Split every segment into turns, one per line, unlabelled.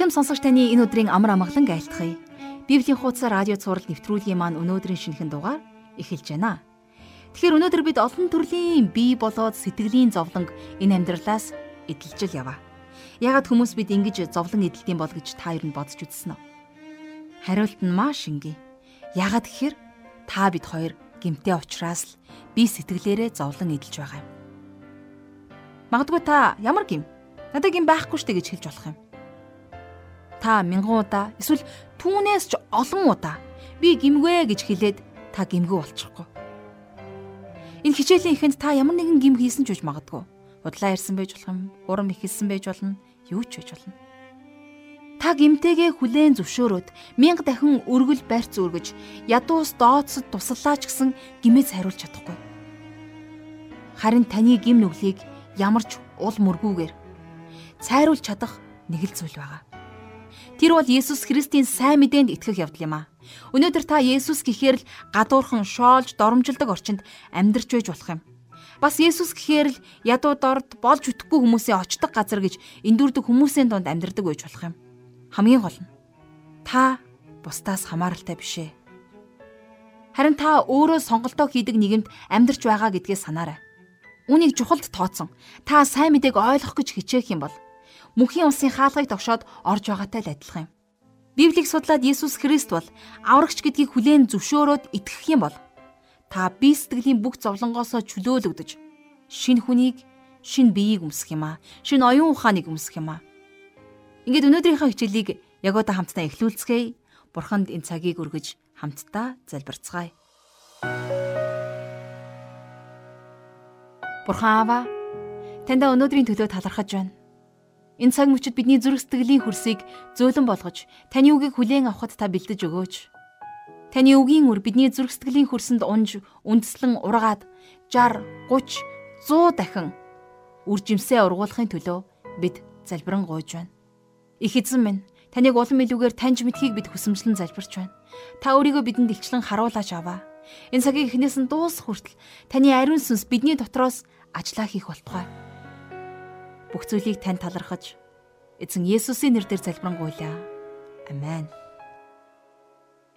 Эрхэм сонсогч таны энэ өдрийн амар амгалан айлтгая. Библийн хуудас радио цаураар нэвтрүүлгийн маань өнөөдрийн шинэхэн дугаар эхэлж байна. Тэгэхээр өнөөдөр бид олон төрлийн бие болоод сэтгэлийн зовлонг энэ амьдралаас эдэлж л яваа. Ягаад хүмүүс бид ингэж зовлон эдэлдэм бол гэж та юу бодож үзсэн үү? Хариулт нь маш энгийн. Ягаад гэхээр та бид хоёр гимтэй ухраас л би сэтгэлээрээ зовлон эдэлж байгаа юм. Магадгүй та ямар гим? Надад гим байхгүй штэ гэж хэлж болох юм. Та мянган удаа эсвэл түүнээс ч олон удаа би гимгвэ гэж хэлээд та гимгүү болчихгүй. Энэ хичээлийн ихэнд та ямар нэгэн гим хийсэн ч үж магадгүй. Удлаа ирсэн байж болох юм, урам ихэлсэн байж болно, юу ч байж болно. Та гимтэйгээ хүлээн зөвшөөрөөд мянга дахин өргөл барьц үргэж ядуус дооцод туслалаач гэсэн гимээс хариулж чадахгүй. Харин таны гим нүглийг ямар ч ул мөргүүгээр цайруулж чадах нэг л зүйл байгаа. Тэр бол Есүс Христийн сайн мэдээнд итгэх явдал юм аа. Өнөөдөр та Есүс гэхээр л гадуурхан шоолж доромжилдог орчинд амьдрч байж болох юм. Бас Есүс гэхээр л ядуу дорд болж үтэхгүй хүмүүсийн очдог газар гэж эндүрдэг хүмүүсийн дунд амьдрдаг байж болох юм. Хамгийн гол нь та бусдаас хамааралтай биш ээ. Харин та өөрөө сонголтоо хийдэг нийгэмд амьдарч байгаа гэдгээ санаарай. Үнийг чухалд тооцсон. Та сайн мэдээг ойлгох гэж хичээх юм бол мөнхийн улсын хаалгыг тогшоод орж байгаатай л адилхан юм. Библийг судлаад Есүс Христ бол аврагч гэдгийг хүлээн зөвшөөрөөд итгэх юм бол та бие сэтгэлийн бүх зовлонгоосоо чөлөөлөгдөж шин хүнийг шин биеийг өмсөх юм аа. Шин оюун ухааныг өмсөх юм аа. Ингээд өнөөдрийнхөө хичээлийг яг одоо хамтдаа эхлүүлцгээе. Бурханд энэ цагийг өргөж хамтдаа залбирцгаая. Бурхан Аава, таньда өнөөдрийн төлөө талархаж байна. Энэ цаг мөчид бидний зүрх сэтгэлийн хөрсийг зөөлөн болгож таны үгийг хүлээн авахд та бэлдэж өгөөч. Таны үгийн үр бидний зүрх сэтгэлийн хөрсөнд унж үндэслэн ургаад 60, 30, 100 дахин үр жимсээ ургуулахын төлөө бид залбирэн гуйж байна. Их эзэн минь, таныг улам илүүгээр таньж мэдхийг бид хүсэмжлэн залбирч байна. Та өөрийгөө бидэнд илчлэн харуулж аваа. Энэ цагийг эхнээс нь дуус хүртэл таны ариун сүнс бидний дотроос ажиллаа хийх болтугай бүх зүйлийг тань талархаж эзэн Есүсийн нэрээр залбирanгуйлаа. Амен.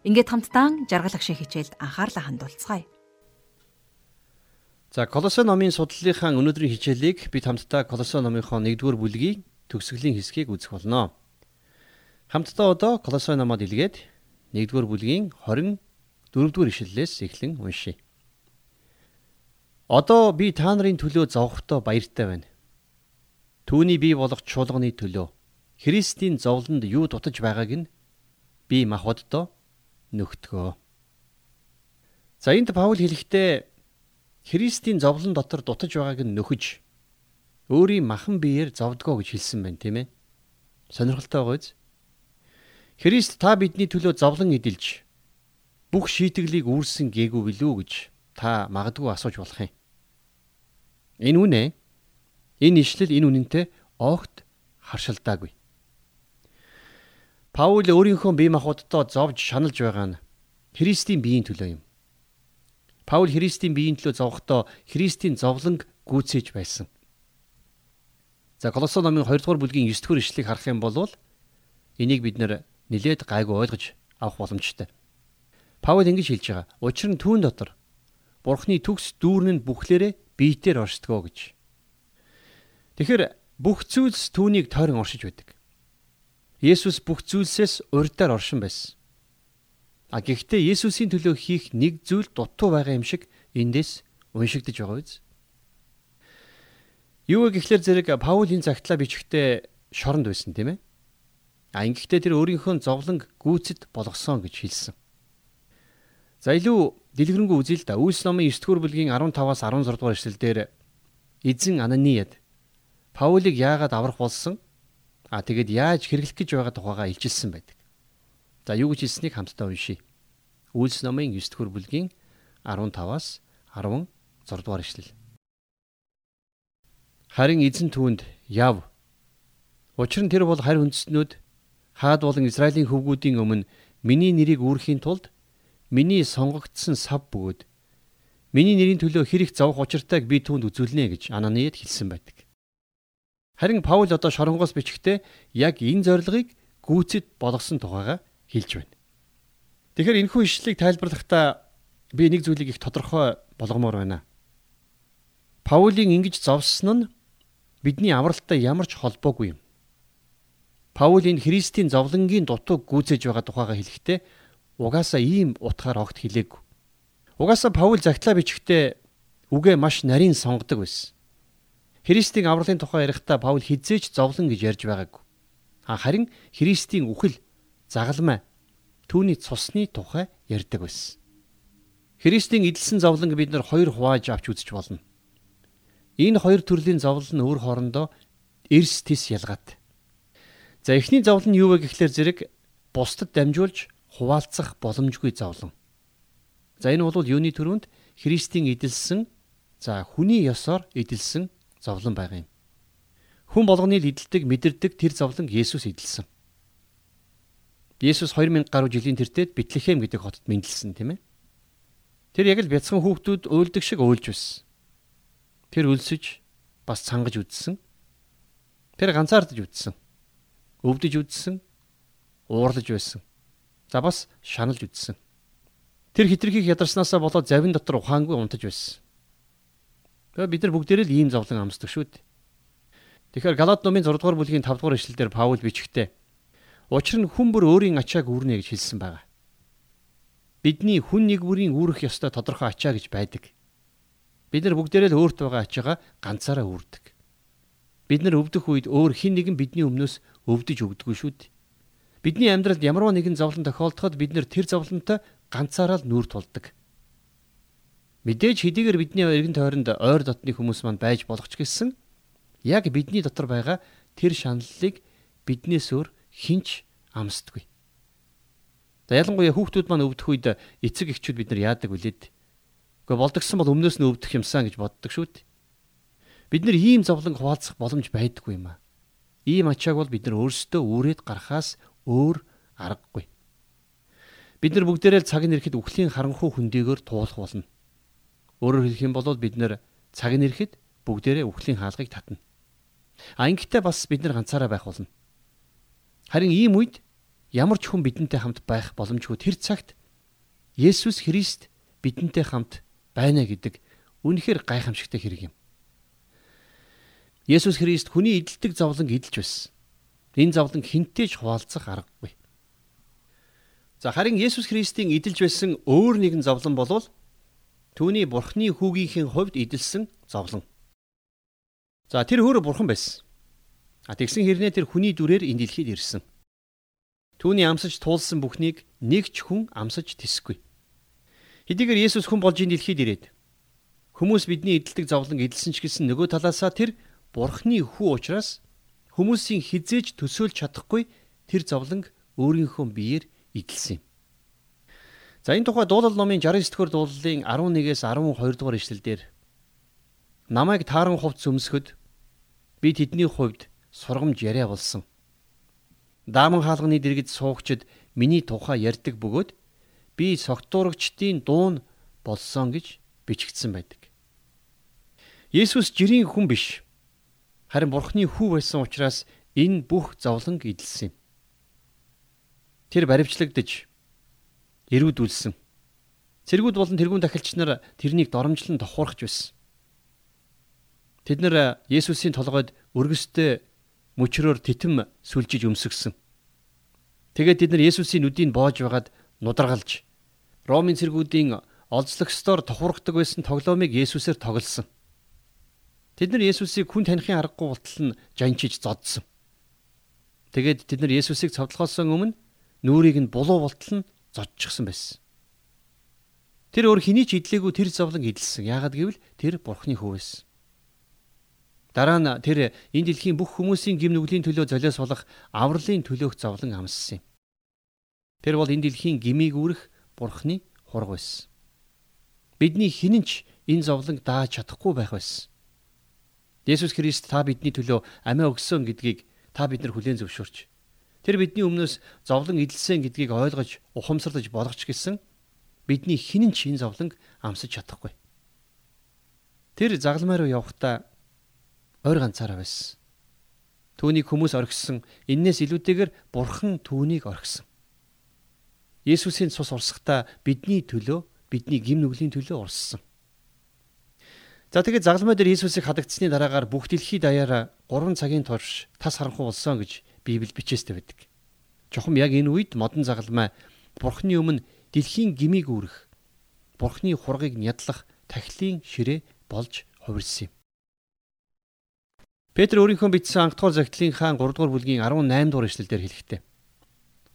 Ингээд хамтдаа жаргал агшийн хичээлд анхаарлаа хандуулцгаая.
За Колосе номын судлалынхаа өнөөдрийн хичээлийг бид хамтдаа Колосе номынхоо 1-р бүлгийн төгсгөлийн хэсгийг үзэх болно. Хамтдаа одоо Колосе номоод илгээд 1-р бүлгийн 24-р ишлэлээс эхлэн уншийе. Одоо би та нарын төлөө зовхтой баяртай байна. Түүний бий болох чуулганы төлөө Христийн зовлонд юу дутаж байгааг нь би махбоддоо нөхтгөө. За энд Паул хэлэхдээ Христийн зовлон дотор дутаж байгааг нь нөхөж өөрийн махан биеэр зовдгоо гэж хэлсэн байна тийм ээ. Сонирхолтой байгааз. Христ та бидний төлөө зовлон эдэлж бүх шийтгэлийг үүрсэн гээгүй билүү гэж та магадгүй асууж болох юм. Энэ үнэ Энэ ишлэл энэ үнэнтэй огт харшилдаагүй. Паул өөрийнхөө бие махбоддоо зовж шаналж байгаа нь Христийн биеийн төлөө юм. Паул Христийн биеийн төлөө зовхдоо Христийн зовлонг гүйцээж байсан. За Колосо номын 2 дугаар бүлгийн 9 дугаар ишлэгийг харах юм бол энийг бид нэр нилээд гайгүй ойлгож авах боломжтой. Паул ингэж хэлж байгаа. Учир нь түүн дотор Бурхны төгс дүүрэн нь бүхлээрээ биетээр оршдгоо гэж. Тэгэхээр бүх зүйлс түүнийг тойрон оршиж байдаг. Есүс бүх зүйлсээс урьдаар оршин байсан. А гэхдээ Есүсийн төлөө хийх нэг зүйл дутуу байгаа юм шиг эндээс уншигдж байгаа биз? Юу гэхлээр зэрэг Паулийн загтлаа бичгтээ шоронд байсан тийм ээ. А ингэхдээ тэр өөрийнхөө зовлонг гүйцэд болгосон гэж хэлсэн. За илүү дэлгэрэнгүй үзье л да. Үйлс номын 9 дугаар бүлгийн 15-аас 16 дугаар эшлэлдэр эзэн Ананиад Паулийг яагаад аврах болсон? А тэгэд яаж хэрэглэх гэж байгаа тухайга илчилсэн байдаг. За юу гэж хэлснийг хамтдаа уншийе. Үйлс номын 9 дэх бүлгийн 15-аас 16 дугаар ишлэл. Харин эзэн түүнд яв. Учир нь тэр бол харь үндэстнүүд хаад болон Израилийн хөвгүүдийн өмнө миний нэрийг үүрэхийн тулд миний сонгогдсон сав бөгөөд миний нэрийн төлөө хэрэг зовх учиртайг би түүнд үзүүлнэ гэж Ананиад хэлсэн байдаг. Харин Паул одоо шоронгоос бичгтээ яг энэ зорилгыг гүйцэд болгосон тухайга хэлж байна. Тэгэхээр энэхүү ишлэлийг тайлбарлахдаа би нэг зүйлийг их тодорхой болгомоор байна. Паулийн ингэж зовсон нь бидний авралтай ямар ч холбоогүй юм. Паул энэ Христийн зовлонгийн дутууг гүйцээж байгаа тухайга хэлэхдээ угаасаа ийм утгаар огт хэлээгүй. Угаасаа Паул загтлаа бичихтэй үгээ маш нарийн сонгодог байсан. Христийн авралын тухай ярихдаа Паул хизээч зовлон гэж ярьж байгаагүй. Харин Христийн үхэл, загалмай түүний цусны тухай ярьдаг байсан. Христийн эдэлсэн зовлонг бид нар хоёр хувааж авч үзэж болно. Энэ хоёр төрлийн зовлон нь өөр хоорондоо эрс тис ялгаатай. За эхний зовлон нь юу вэ гэхлээр зэрэг бусдад дамжуулж хуваалцах боломжгүй зовлон. За энэ бол юуны төрөнд Христийн эдэлсэн за хүний ёсоор эдэлсэн зовлон байгаа юм. Хүн болгоны л эдэлдэг мэдэрдэг тэр зовлон Есүс эдэлсэн. Есүс 2000 гаруй жилийн тэртет Бэтлехэм гэдэг хотод мэндэлсэн тийм ээ. Тэр яг л бяцхан хүүхдүүд уйлдаг шиг уйлж байсан. Тэр өлсөж бас цангаж үдсэн. Тэр ганцаардаж үдсэн. Өвдөж үдсэн. Уурлаж байсан. За бас шаналж үдсэн. Тэр хитрхийг ядарснаасаа болоод завин дотор ухаангүй унтаж байсан. Тэгээ бид нар бүгдээрээ л ийм зовлон амсдаг шүү дээ. Тэгэхээр Галаад номын 6 дугаар бүлгийн 5 дугаар ишлэлдэр Паул бичгтээ Учир нь хүн бүр өөрийн ачааг үүрнэ гэж хэлсэн байгаа. Бидний хүн нэг бүрийн үүрэх ёстой тодорхой ачаа гэж байдаг. Бид нар бүгдээрээ л өөрт байгаа ачаагаа ганцаараа үүрдэг. Бид нар өвдөх үед өөр хин нэгэн бидний өмнөөс өвдөж өгдөггүй шүү дээ. Бидний амьдралд ямарваа нэгэн зовлон тохиолдоход бид нар тэр зовлонтой ганцаараа л нүүр тулдаг. Мэдээж хэдийгээр бидний эргэн тойронд ойр дотны хүмүүс маань байж болох ч гэсэн яг бидний дотор байгаа тэр шаналлыг биднээс өөр хинч амсдаггүй. За ялангуяа хүүхдүүд маань өвдөх үед эцэг эхчүүд бид нар яадаг вүлээд. Гэхдээ болдгсон бол өмнөөс нь өвдөх юмсан гэж боддог шүү дээ. Бид нар ийм зовлон хуваалцах боломж байдаггүй юм аа. Ийм ачааг бол бид нар өөрсдөө үүрээд гарахаас өөр аргагүй. Бид нар бүгдээрээ цаг нэрэхэд үхлийн харанхуй хөндийгөөр туулах болно. Өөрөөр хэлэх юм бол бид нар цаг нэрэхэд бүгдээрээ үхлийн хаалгыг татна. А ингэхдээ бас бид нар ганцаараа байх болно. Харин ийм үед ямар ч хүн бидэнтэй хамт байх боломжгүй тэр цагт Есүс Христ бидэнтэй хамт байна гэдэг үнэхээр гайхамшигтай хэрэг юм. Есүс Христ хүний эдэлдэг зовлон эдэлж байсан. Энэ зовлон хинтээ ч хуваалцах аргагүй. За харин Есүс Христийн эдэлж байсан өөр нэгэн зовлон болвол түүний Бурхны хүүгийнхээ хувьд эдэлсэн зовлон. За тэр өөрөө бурхан байсан. А тэгсэн хэрнээ тэр хүний дүрээр энэ дэлхийд ирсэн. Түүний амсаж туулсан бүхнийг нэг ч хүн амсаж тэсэхгүй. Хэдийгээр Есүс хүн болж энэ дэлхийд ирээд хүмүүс бидний эдэлдэг зовлон эдэлсэн ч гэсэн нөгөө талаасаа тэр Бурхны хүү учраас хүмүүсийн хизээж төсөөлж чадахгүй тэр зовлонг өөрийнхөө биеэр эдэлсэн юм. За энэ тухай дуулал номын 69 дугаар дуулалын 11-ээс 12 дугаар ишлэлдэр намайг тааран хувц өмсгöd би тэдний хувьд сургамж яриа болсон. Дааман хаалганы дэргэд суугчид миний тухай ярьдаг бөгөөд би согтуурагчдын дуун болсон гэж бичигдсэн байдаг. Есүс жирийн хүн биш. Харин Бурхны хүү байсан учраас энэ бүх зовлон эдэлсэн юм. Тэр баривчлагдж эрүүдүүлсэн. Цэргүүд болон тэрүүн дахилч нар тэрнийг доромжлон тохуурхж байсан. Тэд нар Есүсийн толгойд өргөстэй мөчрөөр титэм сүлжиж өмсгсөн. Тэгээд тэд нар Есүсийн нүдийг боож байгаад нударгалж Ромын цэргүүдийн олзлогсдоор тохургадаг байсан тоглоомыг Есүсээр тоглосон. Тэд нар Есүсийг хүн танихын аргагүй болтол нь жанчиж зодсон. Тэгээд тэд нар Есүсийг цовдлохоос өмнө нүрийг нь булуу болтол нь зодчихсон байсан. Тэр өөр хэний ч идлээгүй тэр зовлон эдэлсэн. Яагад гэвэл тэр Бурхны байсан. Дараа нь тэр энэ дэлхийн бүх хүмүүсийн гим нүглийн төлөө золиос болох авралын төлөөх зовлон амссан юм. Тэр бол энэ дэлхийн гмийг үүрэх бурхны хург байсан. Бидний хинэнч энэ зовлонг дааж чадахгүй байх байсан. Есүс Христ та бидний төлөө амиа өгсөн гэдгийг та бид нар хүлээн зөвшөөрч тэр бидний өмнөөс зовлон эдэлсэн гэдгийг ойлгож ухамсарлаж болгоч гэсэн бидний хинэнч энэ зовлонг амсаж чадахгүй. Тэр загламаар явхдаа ойр ганцаараа байсан. Түүнийг хүмүүс орхисон. Иннээс илүүтэйгээр Бурхан түүнийг орхисон. Есүсийн цус урсгахдаа бидний төлөө, бидний гим нүглийн төлөө урссан. За тэгээд загламай дээр Иесусыг хадагдсны дараагаар бүх дэлхий даяараа 3 цагийн турш тас харанхуй болсон гэж Библи бичээстэй байдаг. Чухам яг энэ үед модон загламай Бурхны өмнө дэлхийн гмийг үүрэх, Бурхны хургийг нядлах тахилын ширээ болж хувирсан юм. Петр өөрийнхөө бичсэн анх дугаар загтлынхаа 3 дугаар бүлгийн 18 дугаар эшлэлдэр хэлэхдээ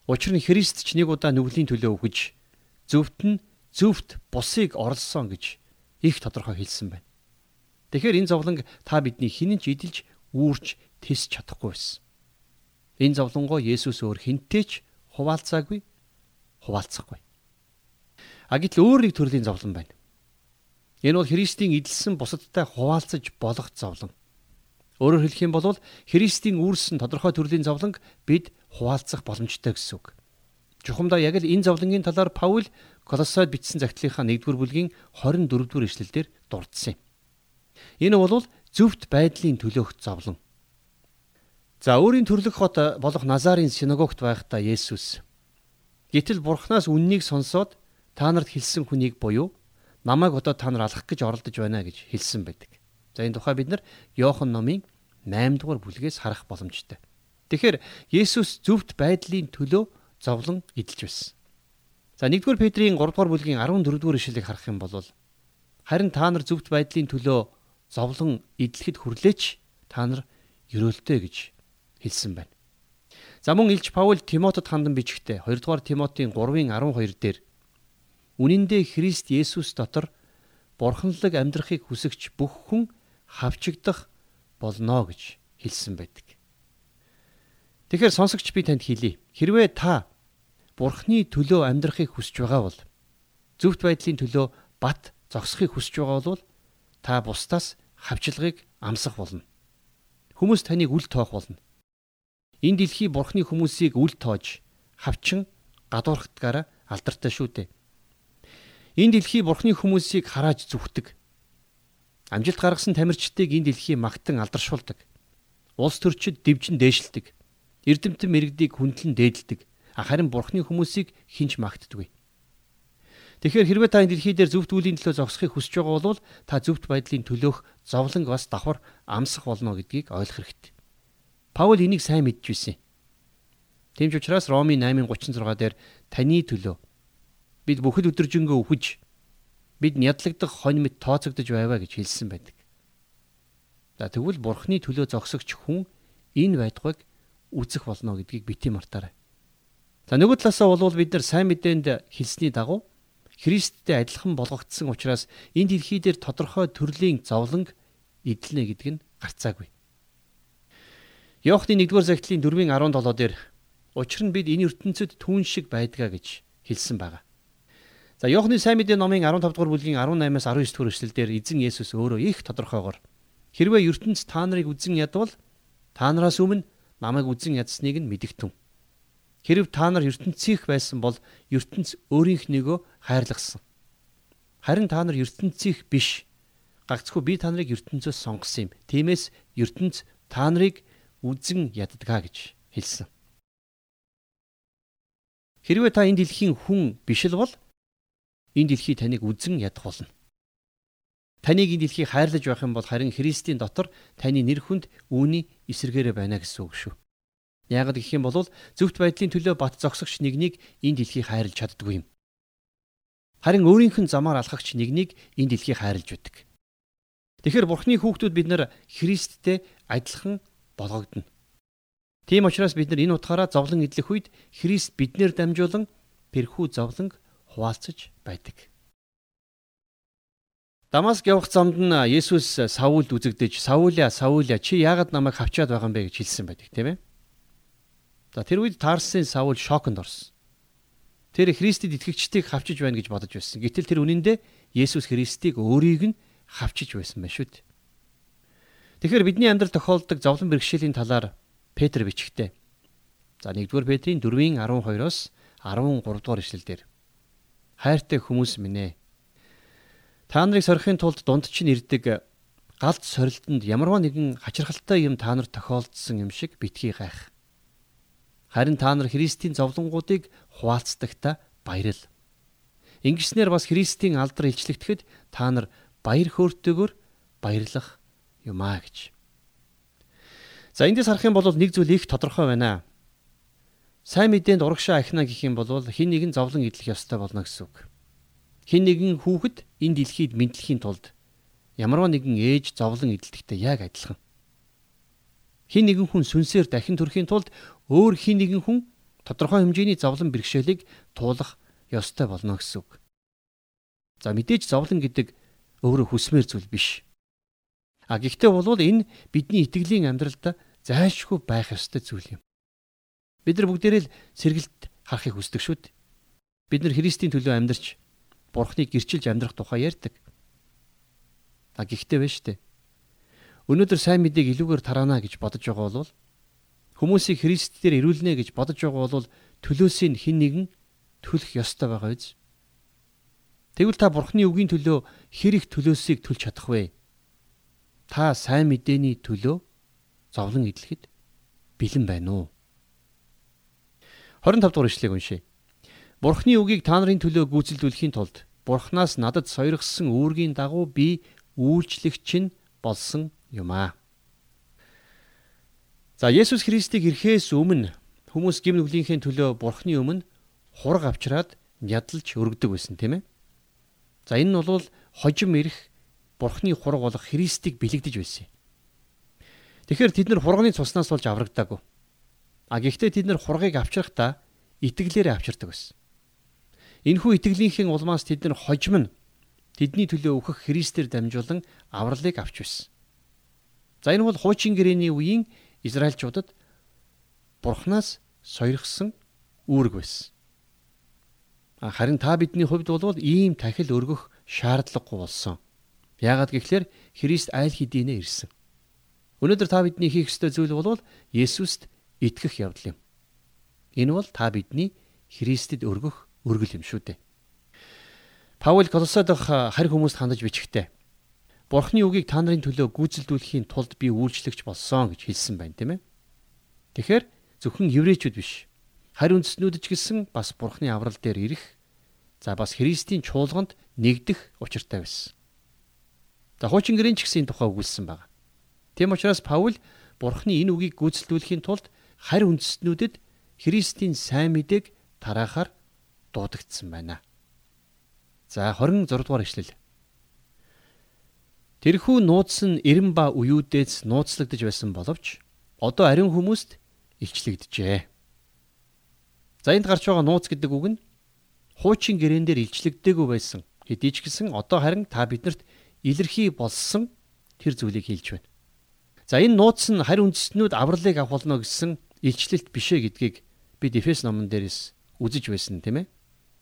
Учир нь Христ ч нэг удаа нүглийн төлөө өгөж зөвхт нь зөвхт бусыг орлсон гэж их тодорхой хэлсэн байна. Тэгэхээр энэ зовлон та бидний хинэн ч идэлж үүрч тэсч чадахгүй байсан. Энэ зовлонгоо Есүс өөр хинтээ ч хуваалцаагүй, хуваалцахгүй. А гэтэл өөр нэг төрлийн зовлон байна. Энэ бол Христийн идэлсэн бусадтай хуваалцаж болох зовлон. Өөрөөр хэлэх юм бол Христийн үүрсэн тодорхой төрлийн зовлонг бид хуваалцах боломжтой гэсэн үг. Чухамдаа яг л энэ зовлонгийн талаар Паул Колоссойд бичсэн загтлынхаа 1-р бүлгийн 24-р эшлэлдэр дурдсан юм. Энэ бол зөвхт байдлын төлөөх зовлон. За өөрийн төрлөх хот болох Назарын синагогт байхдаа Есүс гítэл Бурханаас үннийг сонсоод та нарт хэлсэн хүнийг буюу намайг одоо та нар алах гэж оролдож байна гэж хэлсэн байдаг. За энэ тухай бид нар Иохан номын 8 дугаар бүлгээс харах боломжтой. Тэгэхээр Есүс зөвхт байдлын төлөө зовлон эдэлж байсан. За 1-р Петрийн 3 дугаар бүлгийн 14 дугаар ишлэгийг харах юм бол харин та нар зөвхт байдлын төлөө зовлон идэлхэд хүрлээч та нар ерөөлтэй гэж хэлсэн байна. За мөн Илч Паул Тимотед хандан бичгтээ 2 дугаар Тимотийн 3-ын 12 дээр Үнэн дээр Христ Есүс дотор бурханлаг амьдрахыг хүсэгч бүх хүн хавчигдах болно гэж хэлсэн байдаг. Тэгэхээр сонсогч би танд хэлье. Хэрвээ та бурхны төлөө амьдрахыг хүсэж байгаа бол зөвхт байдлын төлөө бат зогсохыг хүсэж байгаа бол та бусдаас хавчлагыг амсах болно. Хүмүүс таныг үл тоох болно. Энэ дэлхий бурхны хүмүүсийг үл тоож хавчин гадуурхатгаараа алдартай шүү дээ. Энэ дэлхий бурхны хүмүүсийг харааж зүвхдэг. Амжилт гаргасан тамирчдыг энэ дэлхий магтан алдаршуулдаг. Улс төрчид дивжин дээшилдэг. Эрдэмтэн мэрэгдийг хүндлэн дээдэлдэг. Харин бурхны хүмүүсийг хинч магтдаггүй. Тэгэхээр хэрвээ та энэ дэлхий дээр зөвхт үлийн төлөө зогсохыг хүсэж байгаа бол та зөвхт байдлын төлөөх зовлон бас давхар амсах болно гэдгийг ойлгох хэрэгтэй. Паул энийг сайн мэдж байсан. Тийм ч учраас Роми 8:36 дээр таны төлөө бид бүхэл өдржингөө үхэж бид нядлагдах хонь мэт тооцогдож байваа гэж хэлсэн байдаг. За тэгвэл бурхны төлөө зогсогч хүн энэ байдгыг үзэх болно гэдгийг бити мартаарай. За нөгөө талаасаа бол бид нар сайн мэдээнд хэлсний дагуу Христтэй адилхан болгогдсон учраас энэ дэлхий дээр тодорхой төрлийн зовлонг эдлэнэ гэдг нь гарцаагүй. Иохны 1-р загтлын 4-ийн 17 дээр учир нь бид энэ ертөнцид түүн шиг байдгаа гэж хэлсэн байгаа. За Иохны сайн мэдээ номын 15 дугаар бүлгийн 18-аас 19 дугаар эшлэлдэр эзэн Есүс өөрөө их тодорхойгоор хэрвээ ертөнц та нарыг үзэн ядвал та нараас өмнө намайг үзэн ядсныг нь мэдэгтэн. Хэрв та нар ертөнцийнх байсан бол ертөнц өөрийнх нэгөө хайрлагсан. Харин та нар ертөнцийнх биш. Гагцхүү би та нарыг ертөнцөөс сонгосон юм. Тиймээс ертөнц та нарыг үзэн яддгаа гэж хэлсэн. Хэрвээ та энэ дэлхийн хүн биш л бол энэ дэлхий таныг үзэн ядах болно. Таныг энэ дэлхий хайрлаж байх юм бол харин Христийн дотор таны нэр хүнд үүний эсэргээрээ байна гэсэн үг шүү. Яг гэх юм бол зөвхт байдлын төлөө бат зогсогч нэгнийг энэ дэлхий хайрлж чаддгүй юм. Харин өөрийнх нь замаар алхагч нэгнийг энэ дэлхий хайрлж байдаг. Тэгэхээр Бурхны хүүхдүүд бид нар Христтэй адилхан болгогдно. Тийм учраас бид нар энэ утгаараа зовлон идэх үед Христ биднэр дамжуулан перхүү зовлонг хуваалцаж байдаг. Дамаск явах замд нь Есүс Саулд үзэгдэж Сауля Сауля чи яагаад намайг хавчаад байгаа юм бэ гэж хэлсэн байдаг тийм ээ. За тэр үед Тарсын Саул шоконд орсон. Тэр Христэд итгэгчдийг хавчиж байна гэж бодож байсан. Гэтэл тэр үнэндээ Есүс Христийг өөрийг нь хавчиж байсан байна шүү дээ. Тэгэхээр бидний амьдрал тохиолддог зовлон бэрхшээлийн талаар Петр бичгтээ. За 1-р Петрийн 4-ийн 12-оос 13 дугаар ишлэлдэр Хайртай хүмүүс минь ээ. Та нарыг сорихын тулд дунд чинь ирдэг галд сорилтонд ямарваа нэгэн хачирхалтай юм та нарт тохиолдсон юм шиг битгий гайх. Харин та нар Христийн зовлонгуудыг хуваалцдагта баярл. Ингэснээр бас Христийн алдар илчлэгдэхэд та нар баяр хөөртэйгөр баярлах юмаа гэж. За эндээс харах юм бол нэг зүйл их тодорхой байна. Сайн мэдээнд урагшаа ахна гэх юм бол хин нэгэн зовлон идэх ёстой болно гэсэн үг. Хин нэгэн хүүхэд энэ дэлхийд мэдлэхийн тулд ямарваа нэгэн ээж зовлон идэлтэгтэй яг адилхан. Хин нэгэн хүн сүнсээр дахин төрхийн тулд өөр хин нэгэн хүн тодорхой хэмжээний зовлон бэрхшээлийг туулах ёстой болно гэсэн үг. За мэдээж зовлон гэдэг өөрөө хүсмээр зүйл биш. А гэхдээ бол энэ бидний итгэлийн амьдралд зайлшгүй байх ёстой зүйл юм. Бид нар бүгдээрээ л сэргэлт харахыг хүсдэг шүү дээ. Бид нар Христийн төлөө амьдарч Бурхныг гэрчилж амьдрах тухай ярьдаг. А гэхдээ шүү дээ. Өнөөдөр сайн мэдээг илүүгээр тараана гэж бодож байгаа бол хүмүүсийг Христээр ирүүлнэ гэж бодож байгаа бол төлөөсөө хэн нэгэн төлөх ёстой байгаа биз? Тэгвэл та Бурхны үгийн төлөө хэр их төлөөсийг төлж чадах вэ? Та сайн мэдээний төлөө зовлон идэлхэд бэлэн байна уу? 25 дугаар ишлэгийг уншъя. Бурхны үгийг та нарын төлөө гүйцэлдүүлэхийн тулд Бурханаас надад сойрхсон үүргийн дагуу би үйлчлэгч нь болсон юм аа. За Есүс Христийг ирэхээс өмнө хүмүүс гим нүглийнхээ төлөө Бурхны өмнө хураг авчраад ядалж өргөдөг байсан тийм ээ. За энэ нь бол хожим ирэх Бурхны хураг болох Христийг бэлэгдэж байсан юм. Тэгэхээр тэд нар хурганы цуснаас болж аврагдаагүй. А гэхдээ тэд нар хургийг авчрахдаа итгэлээрээ авчирдаг байсан. Энэхүү итгэлийнхээ улмаас тэд нар хожим нь тэдний төлөө өгөх Христээр дамжуулан авралыг авч байсан. За энэ бол хуучин гэрээний үеийн Израильчуудад Бурханаас сойрхсон үүрэг байсан. Харин та бидний хувьд бол ийм тахил өргөх шаардлагагүй болсон. Яагаад гэвэл Христ айл хэдийнэ ирсэн. Өнөөдөр та бидний хийх ёстой зүйл бол Есүст итгэх явдал юм. Энэ бол та бидний Христэд өргөх өргөл юм шүү дээ. Паул Колосой дахь харь хүмүүст хандаж бичгтээ. Бурхны үгийг та нарын төлөө гүйцэлдүүлэхийн тулд би үйлчлэгч болсон гэж хэлсэн байна, тийм ээ. Тэгэхээр зөвхөн еврейчүүд биш. Харь үндэстнүүд ч гэсэн бас Бурхны аврал дээр ирэх, за бас Христийн чуулганд нэгдэх учиртай байсан. За хуучин гэрийн ч гэсэн тухай өгүүлсэн байна. Тийм учраас Паул Бурхны энэ үгийг гүйцэлдүүлэхийн тулд харь үндэстнүүдэд Христийн сайн мэдээг тараахаар дуудагдсан байна. За 26 дугаар ишлэл. Тэрхүү нууц нь эрэм ба уюудээс нууцлагдж байсан боловч одоо ариун хүмүүст илчлэгдэжээ. За энд гарч байгаа нууц гэдэг үг нь хуучин гэрээн дээр илчлэгдээгүй байсан. Хэдий ч гэсэн одоо харин та биднэрт илэрхий болсон тэр зүйлийг хэлж байна. За энэ нууц нь харь үндэстнүүд авралыг авах болно гэсэн илчлэлт бишээ гэдгийг бид Эфес номон дээрээс үзэж байсан тийм ээ.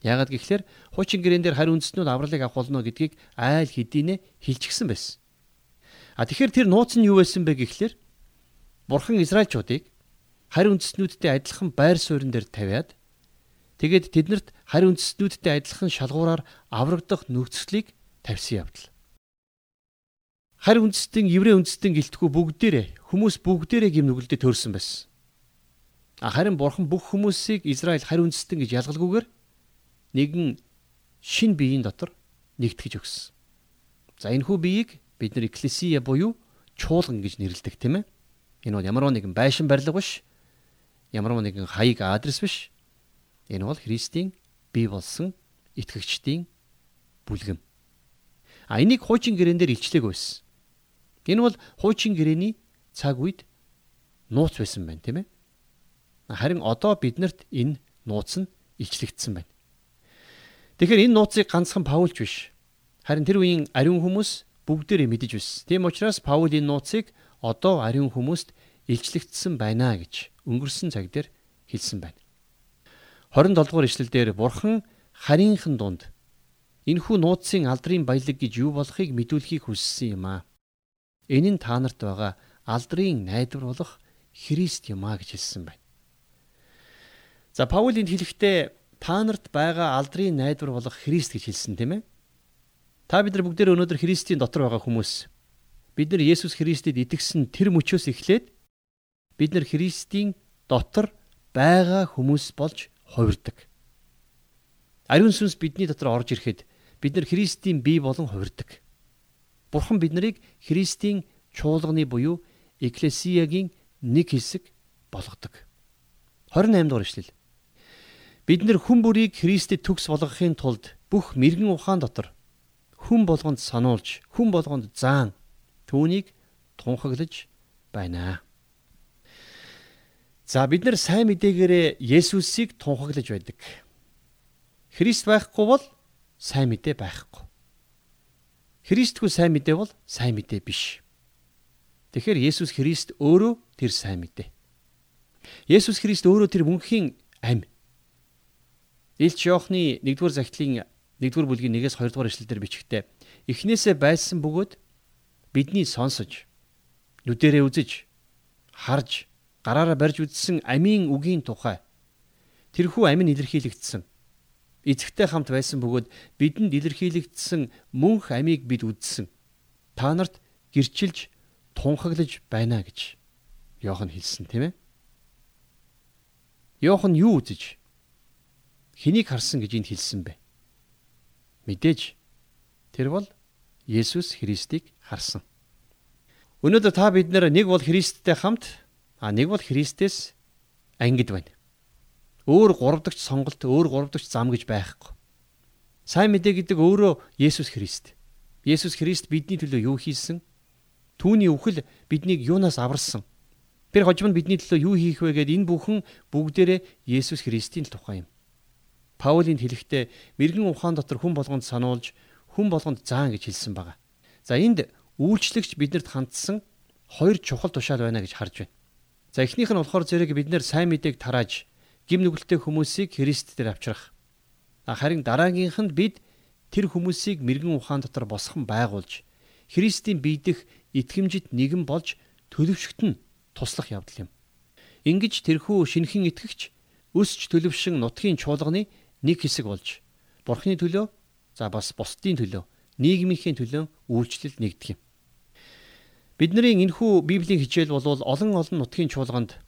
Яагаад гэвэл хуучин гэрэн дээр харь үндэстнүүд авралыг авах болно гэдгийг айл хэдийнэ хэлчихсэн байсан. А тэгэхээр тэр нууц нь юу байсан бэ гэхлээр Бурхан Израильчуудыг харь үндэстнүүдтэй адилхан байр суурин дээр тавиад тэгээд тэднэрт харь үндэстнүүдтэй адилхан шалгуураар аврагдах нөхцөлийг тавьсан явдал. Харь үндэстэн еврей үндэстэн гэлтгүү бүгдээрээ хүмүүс бүгдээрээ гим нүгэлдээ төрсэн байсан. Харин бурхан бүх хүмүүсийг Израиль харь үндэстэн гэж ялгалгүйгээр нэгэн шин биеийн дотор нэгтгэж өгсөн. За энэ хүү биеийг бид нар экклесия буюу чуулган гэж нэрлэдэг тийм ээ. Энэ бол ямар нэгэн байшин барилга биш. Ямар нэгэн хаяг адрес биш. Энэ бол Христийн бие болсон итгэгчдийн бүлгэм. А энийг хуучин гэрээн дээр илчлээг байсан. Энэ бол хуучин гэрээний цаг үед нууц байсан байна тийм ээ. Харин одоо биднэрт энэ нууц нь илчлэгдсэн байна. Тэгэхээр энэ нууцыг ганцхан Паулч биш. Харин тэр үеийн ариун хүмүүс бүгдээрээ мэдэж байсан. Тийм учраас Паул энэ нууцыг одоо ариун хүмүүст илчлэгдсэн байна гэж өнгөрсөн цаг дээр хэлсэн байна. 27 дугаар ишлэлдэр Бурхан харийнхын дунд энэхүү нууцын алдрын баялаг гэж юу болохыг мэдүүлэхийг хүссэн юм аа. Энэ нь та нарт байгаа алдрын найдвар болох Христ юм аа гэж хэлсэн байна. За Паул энд хэлэхдээ та нарт байгаа алдрын найдвар болох Христ гэж хэлсэн тийм ээ. Та бид нар бүгдээ өнөөдөр Христийн дотор байгаа хүмүүс. бид нар Есүс Христэд итгэсэн тэр мөчөөс эхлээд бид нар Христийн дотор байгаа хүмүүс болж хувирдаг. Ариун сүнс бидний дотор орж ирэхэд бид нар Христийн бие болон хувирдаг. Бурхан бид нарыг Христийн чуулганы буюу Экклесиягийн нэг хэсэг болгодог. 28 дугаар ишлэл. Бид нэр хүн бүрийг Христэд төгс болгохын тулд бүх мэрэгэн ухаан дотор хүн болгонд сануулж, хүн болгонд заан түүнийг тунхаглаж байна. За бид нар сайн мэдээгээрээ Есүсийг тунхаглаж байдаг. Христ байхгүй бол сайн мэдээ байхгүй. Христгүй сайн мэдээ бол сайн мэдээ биш. Тэгэхээр Есүс Христ өөрөө тэр сайн мэдээ. Есүс Христ өөрөө тэр мөнхийн ам. Илч Иохны 1-р захидлын 1-р бүлгийн 1-ээс 2-р эшлэлдэр бичгтээ эхнээсээ байсан бөгөөд бидний сонсож нүдэрээ үзэж харж гараараа барьж үзсэн амийн үгийн тухай тэрхүү амин илэрхийлэгдсэн. Эцэгтэй хамт байсан бөгөөд бидэнд илэрхийлэгдсэн мөнх амийг бид үзсэн. Та нарт гэрчилж тунхаглаж байна гэж Йохан хэлсэн тийм ээ. Йохан юу үзэж хэнийг харсан гэж энд хэлсэн бэ? Мэдээж тэр бол Есүс Христийг харсан. Өнөөдөр та бид нэг бол Христтэй хамт а нэг бол Христээс ангид байна. Өөр гуравдагч сонголт, өөр гуравдагч зам гэж байхгүй. Сайн мэдээ гэдэг өөрөө Есүс Христ. Есүс Христ бидний төлөө юу хийсэн? Түүний үхэл биднийг юунаас аварсан? Тэр хожим нь бидний төлөө юу хийх вэ гэд энэ бүхэн бүгдээрээ Есүс Христийн тухай юм. Паулийн хэлэхдээ мэрэгэн ухаан дотор хүн болгонд сануулж хүн болгонд заан гэж хэлсэн байна. За энд үйлчлэгч биднэрт хандсан хоёр чухал тушаал байна гэж харж байна. За эхнийх нь болохоор зэрэг бид нэр сайн мэдээг тарааж гим нүгэлтэй хүмүүсийг Христ дээр авчрах. Харин дараагийнх нь бид тэр хүмүүсийг мэрэгэн ухаан дотор босгон байгуулж Христийн биедэх итгэмжит нэгэн болж төлөвшгтөн туслах явдал юм. Ингиж тэрхүү шинхэн итгэгч өсч төлөвшин нутгийн чуулганы нэг хэсэг болж Бурхны төлөө за бас бусдын төлөө нийгмийнхээ төлөө үйлчлэл нэгдэх юм. Бидний энэхүү Библийн хичээл бол олон олон нутгийн чуулганд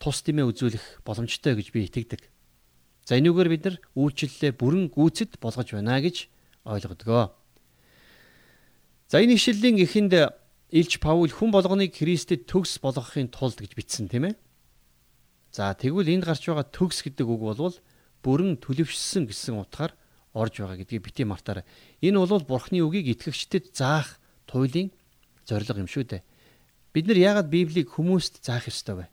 тус дэмээ үзүүлэх боломжтой гэж би итгэдэг. За энүүгээр бид нар үйлчлэлээ бүрэн гүйцэд болгож байна гэж ойлгодгоо. За энэ ишлэлийн эхэнд Илч Паул хүн болгоныг Христэд төгс болгохын тулд гэж бичсэн тийм ээ. За тэгвэл энд гарч байгаа төгс гэдэг үг бол бүрэн төлөвшсөн гэсэн утгаар орж байгаа гэдгийг бити мартаарай. Энэ бол Бурхны үгийг итгэгчдэд заах туйлын зорилго юм шүү дээ. Бид нар яагаад Библийг хүмүүст заах ёстой вэ?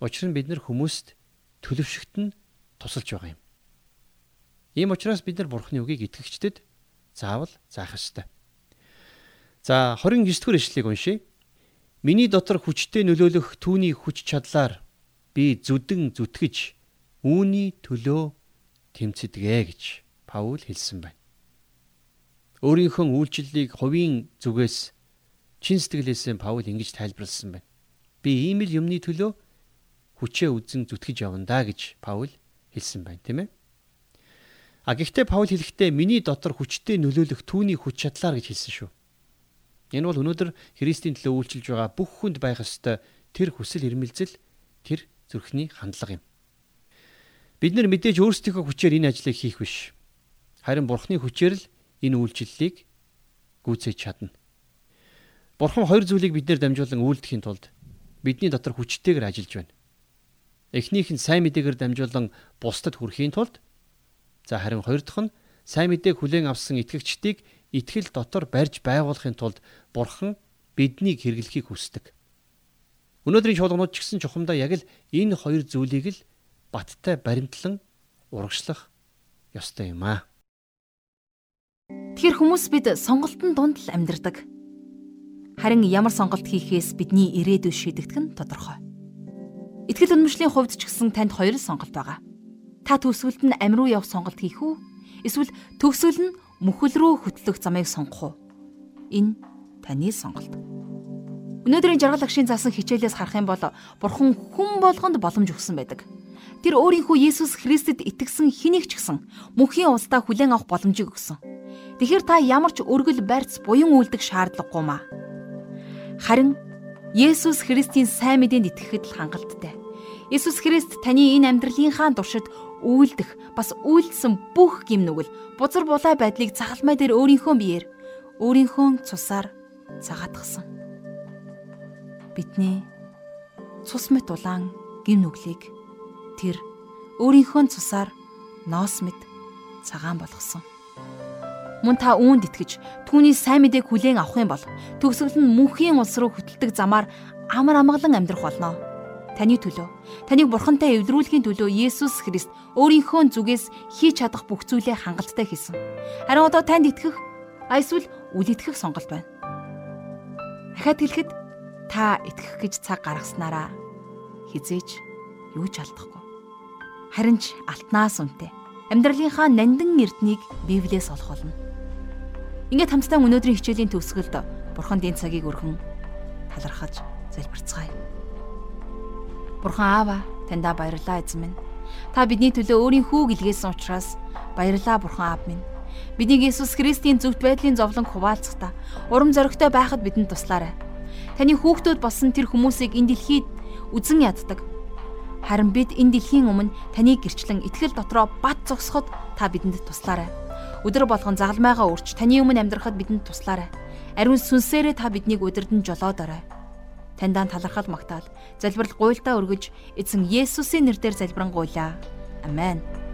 Учир нь бид нар хүмүүст төлөвшөгт нь тусалж байгаа юм. Ийм учраас бид нар Бурхны үгийг итгэгчдэд заавал заах ёстой. За 29 дугаар ишлэгийг уншъя. Миний дотор хүчтэй нөлөөлөх түүний хүч чадлаар би зүдэн зүтгэж үүний төлөө тэмцэдгээ гэж Паул хэлсэн байна. Өөрийнхөө үйлчлэлийг хувийн зүгээс чин сэтгэлээсээ Паул ингэж тайлбарласан байна. Би ийм л юмны төлөө хүчээ үзэн зүтгэж явна да гэж Паул хэлсэн байна, тийм ээ. А гэхдээ Паул хэлэхдээ миний дотор хүчтэй нөлөөлөх түүний хүч чадлаар гэж хэлсэн шүү. Энэ бол өнөөдөр Христийн төлөө үйлчилж байгаа бүх хүнд байх ёстой тэр хүсэл эрмэлзэл тэр зүрхний хандлага юм. Бид нар мэдээж өөрсдийнхөө хүчээр энэ ажлыг хийх биш. Харин Бурхны хүчээр л энэ үйлчлэлийг гүйцээж чадна. Бурхан хоёр зүйлийг биднэр дамжуулан үйлдэхийн тулд бидний дотор хүчтэйгээр ажиллаж байна. Эхнийх нь сайн мэдээгээр дамжуулан бусдад хүрэхийн тулд за харин хоёр дахь нь сайн мэдээг хүлээн авсан итгэгчдийг итгэл дотор барьж байгуулахын тулд Бурхан биднийг хэрэглэхийг хүсдэг. Өнөөдрийн чуулганууд ч гэсэн чухамдаа яг л энэ хоёр зүйлийг л баттай баримтлан урагшлах ёстой юм аа.
Тэгэхээр хүмүүс бид сонголтын дунд л амьдардаг. Харин ямар сонголт хийхээс бидний ирээдүйг шийдэгдэх нь тодорхой. Итгэл үнэмшлийн хувьд ч гэсэн танд хоёр сонголт байгаа. Та төсвөлд нь амь руу явах сонголт хийх үү? Эсвэл төгсвөл нь мөхөл рүү хөтлөх замыг сонгох уу? Энэ таны сонголт. Өнөөдрийн жаргал агшийн заасан хичээлээс харах юм бол Бурхан хүн болгонд боломж өгсөн байдаг. Тэр өөрийнхөө Есүс Христэд итгэсэн хэнийг ч гэсэн мөнхийн улсдаа хүлээн авах боломжийг өгсөн. Тэгэхээр та ямар ч өргөл барьц буян үйлдэх шаардлагагүй маа. Харин Есүс Христийн сайн мэдээнд итгэхэд л хангалттай. Есүс Христ таны энэ амьдралынхаа туршид үйлдэх бас үйлдсэн бүх гим нүгэл бузар булай байдлыг цагалмай дээр өөрийнхөө биеэр өөрийнхөө цусаар цагаатгсан. Бидний цус мэт улаан гим нүглийг тэр өөрийнхөө цусаар ноос мэт цагаан болгосон. Мөн та үүнд итгэж түүний сайн мэдээг хүлээн авах юм бол төгсгөл нь мөнхийн улс руу хөтэлдэг замаар амар амгалан амьдрах болно. Таны төлөө, таныг бурхантай эвдрүүлэхийн төлөө Есүс Христ өөрийнхөө зүгээс хийж чадах бүх зүйлээ хангалттай хийсэн. Харин одоо танд итгэх эсвэл үл итгэх сонголт байна. Дахиад хэлэхэд та итгэх гэж цаг гаргаснараа хизээж юу ч алдахгүй. Харин ч алтнаас үнэтэй. Амьдралынхаа нандин эрднийг Библиэс олох болно. Ингээд хамтдаа өнөөдрийн хичээлийн төгсгөлд Бурханд энэ цагийг өргөн талархаж залбирцгаая. Бурхан Аава, таньда баярлалаа эзэн минь. Та бидний төлөө өөрийн хүүг илгээсэн учраас баярлалаа Бурхан Аав минь. Биднийг Иесус Христийн зөвхт байдлын зовлон хуваалцахдаа урам зоригтой байхад бидэнд туслаарай. Таны хүүхдүүд болсон тэр хүмүүсийг энэ дэлхийд үзэн яддаг. Харин бид энэ дэлхийн өмнө таны гэрчлэн итгэл дотроо бат зогсоход та бидэнд туслаарай. Өдөр болгон загалмайгаа өрч таны өмнө амьдрахад бидэнд туслаарай. Ариун сүнсээрээ та биднийг удирдан жолоодорой таньдаа талархал магтаал залбирал гуйлдаа өргөж эзэн Есүсийн нэрээр залбирanгуйлаа. Амен.